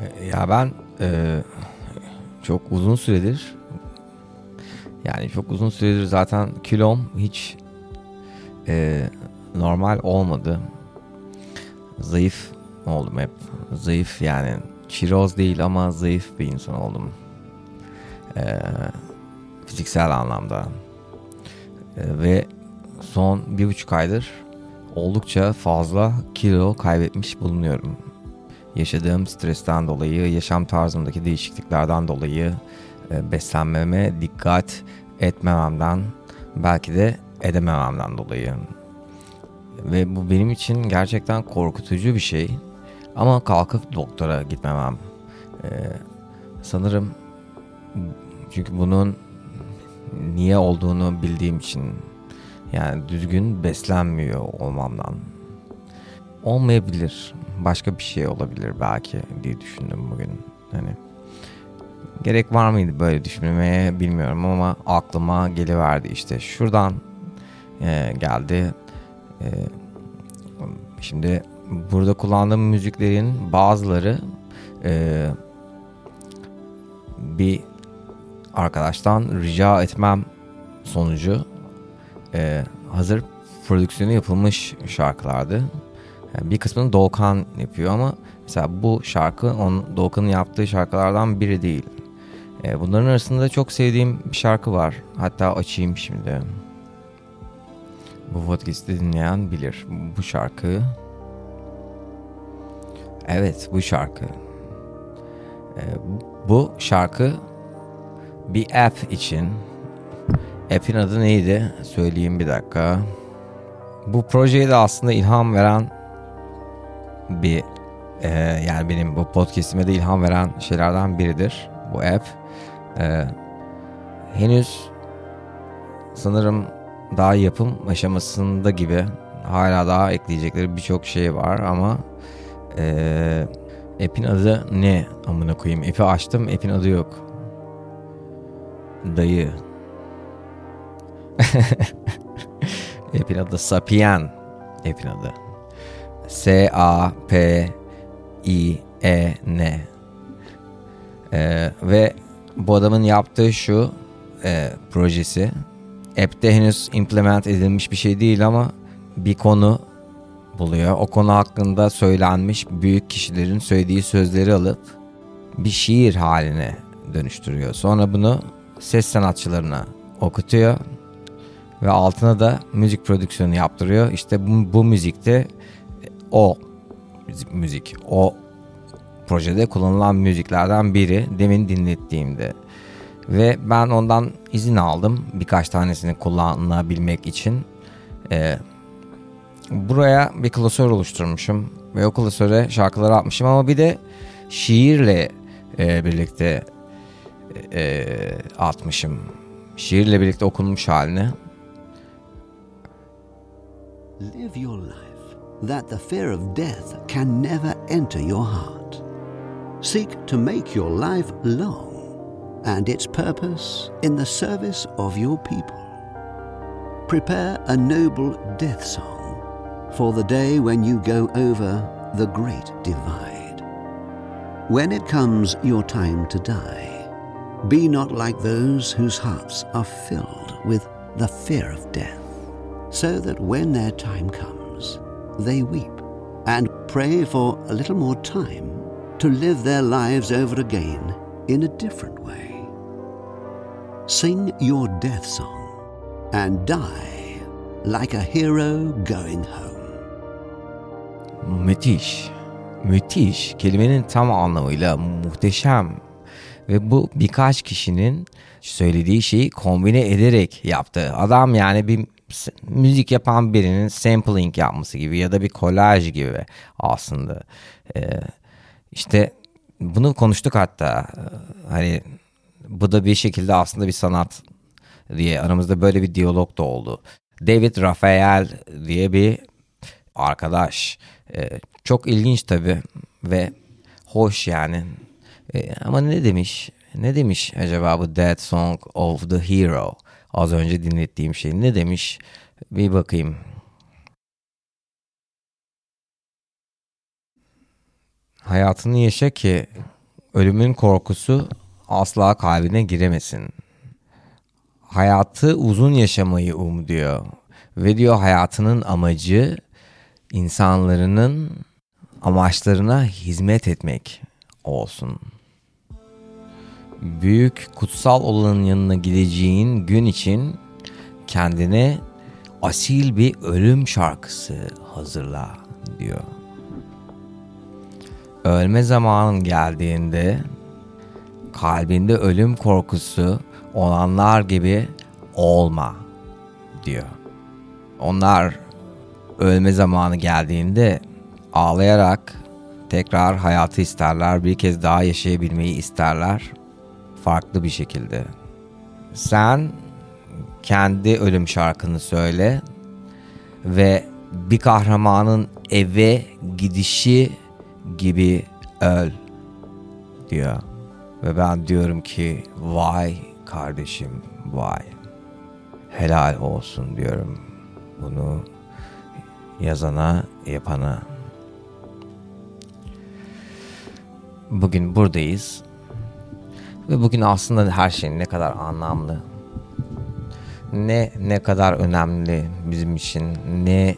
E, ya ben e, çok uzun süredir yani çok uzun süredir zaten kilom hiç e, normal olmadı. Zayıf oldum hep. Zayıf yani çiroz değil ama zayıf bir insan oldum. E, fiziksel anlamda. E, ve son bir buçuk aydır oldukça fazla kilo kaybetmiş bulunuyorum. Yaşadığım stresten dolayı, yaşam tarzımdaki değişikliklerden dolayı, e, beslenmeme dikkat etmememden, belki de edemememden dolayı. Ve bu benim için gerçekten korkutucu bir şey. Ama kalkıp doktora gitmemem. Ee, sanırım çünkü bunun niye olduğunu bildiğim için yani düzgün beslenmiyor olmamdan. Olmayabilir. Başka bir şey olabilir belki diye düşündüm bugün. Hani gerek var mıydı böyle düşünmeye bilmiyorum ama aklıma geliverdi işte. Şuradan e, geldi. E, şimdi burada kullandığım müziklerin bazıları e, bir arkadaştan rica etmem sonucu e, hazır prodüksiyonu yapılmış şarkılardı. Bir kısmını Doğukan yapıyor ama mesela bu şarkı onun Doğukan'ın yaptığı şarkılardan biri değil. E, bunların arasında çok sevdiğim bir şarkı var. Hatta açayım şimdi. Bu podcast'i dinleyen bilir. Bu şarkı Evet bu şarkı. E, bu şarkı bir app için App'in adı neydi? Söyleyeyim bir dakika. Bu projeye de aslında ilham veren bir e, yani benim bu podcast'ime de ilham veren şeylerden biridir bu app. E, henüz sanırım daha yapım aşamasında gibi hala daha ekleyecekleri birçok şey var ama e, app'in adı ne amına koyayım? App'i açtım app'in adı yok. Dayı. App'in adı Sapien. App'in adı S-A-P-I-E-N ee, ve bu adamın yaptığı şu e, projesi app'te henüz implement edilmiş bir şey değil ama bir konu buluyor. O konu hakkında söylenmiş büyük kişilerin söylediği sözleri alıp bir şiir haline dönüştürüyor. Sonra bunu ses sanatçılarına okutuyor ve altına da müzik prodüksiyonu yaptırıyor. İşte bu, bu müzikte o müzik, o projede kullanılan müziklerden biri demin dinlettiğimde. Ve ben ondan izin aldım birkaç tanesini kullanabilmek için. Ee, buraya bir klasör oluşturmuşum ve o klasöre şarkıları atmışım ama bir de şiirle e, birlikte e, atmışım. Şiirle birlikte okunmuş halini. Live your life that the fear of death can never enter your heart. Seek to make your life long and its purpose in the service of your people. Prepare a noble death song for the day when you go over the great divide. When it comes your time to die, be not like those whose hearts are filled with the fear of death, so that when their time comes, they weep and pray for a little more time to live their lives over again in a different way. Sing your death song and die like a hero going home. Müthiş. Müthiş. Kelimenin tam anlamıyla muhteşem. Ve bu birkaç kişinin söylediği şeyi kombine ederek yaptı. Adam yani bir müzik yapan birinin sampling yapması gibi ya da bir kolaj gibi aslında. Ee, işte bunu konuştuk hatta. Hani bu da bir şekilde aslında bir sanat diye aramızda böyle bir diyalog da oldu. David Raphael diye bir arkadaş. Ee, çok ilginç tabii ve hoş yani. Ee, ama ne demiş? Ne demiş acaba bu Dead Song of the Hero? Az önce dinlettiğim şey ne demiş? Bir bakayım. Hayatını yaşa ki ölümün korkusu asla kalbine giremesin. Hayatı uzun yaşamayı um diyor. Ve diyor hayatının amacı insanların amaçlarına hizmet etmek olsun. Büyük kutsal olanın yanına gideceğin gün için kendine asil bir ölüm şarkısı hazırla diyor. Ölme zamanın geldiğinde kalbinde ölüm korkusu olanlar gibi olma diyor. Onlar ölme zamanı geldiğinde ağlayarak tekrar hayatı isterler, bir kez daha yaşayabilmeyi isterler farklı bir şekilde. Sen kendi ölüm şarkını söyle ve bir kahramanın eve gidişi gibi öl diyor. Ve ben diyorum ki vay kardeşim vay. Helal olsun diyorum bunu yazana yapana. Bugün buradayız. Ve bugün aslında her şey ne kadar anlamlı. Ne ne kadar önemli bizim için. Ne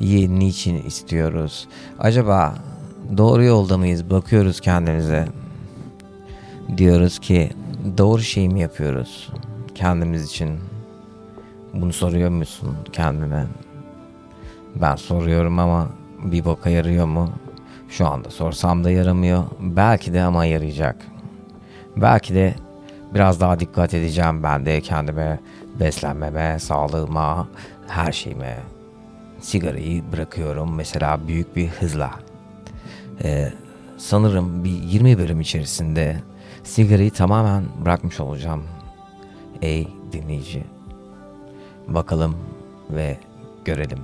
niçin istiyoruz. Acaba doğru yolda mıyız? Bakıyoruz kendimize. Diyoruz ki doğru şey mi yapıyoruz kendimiz için? Bunu soruyor musun kendine? Ben soruyorum ama bir boka yarıyor mu? Şu anda sorsam da yaramıyor. Belki de ama yarayacak. Belki de biraz daha dikkat edeceğim ben de kendime, beslenmeme, sağlığıma, her şeyime. Sigarayı bırakıyorum mesela büyük bir hızla. Ee, sanırım bir 20 bölüm içerisinde sigarayı tamamen bırakmış olacağım. Ey dinleyici. Bakalım ve görelim.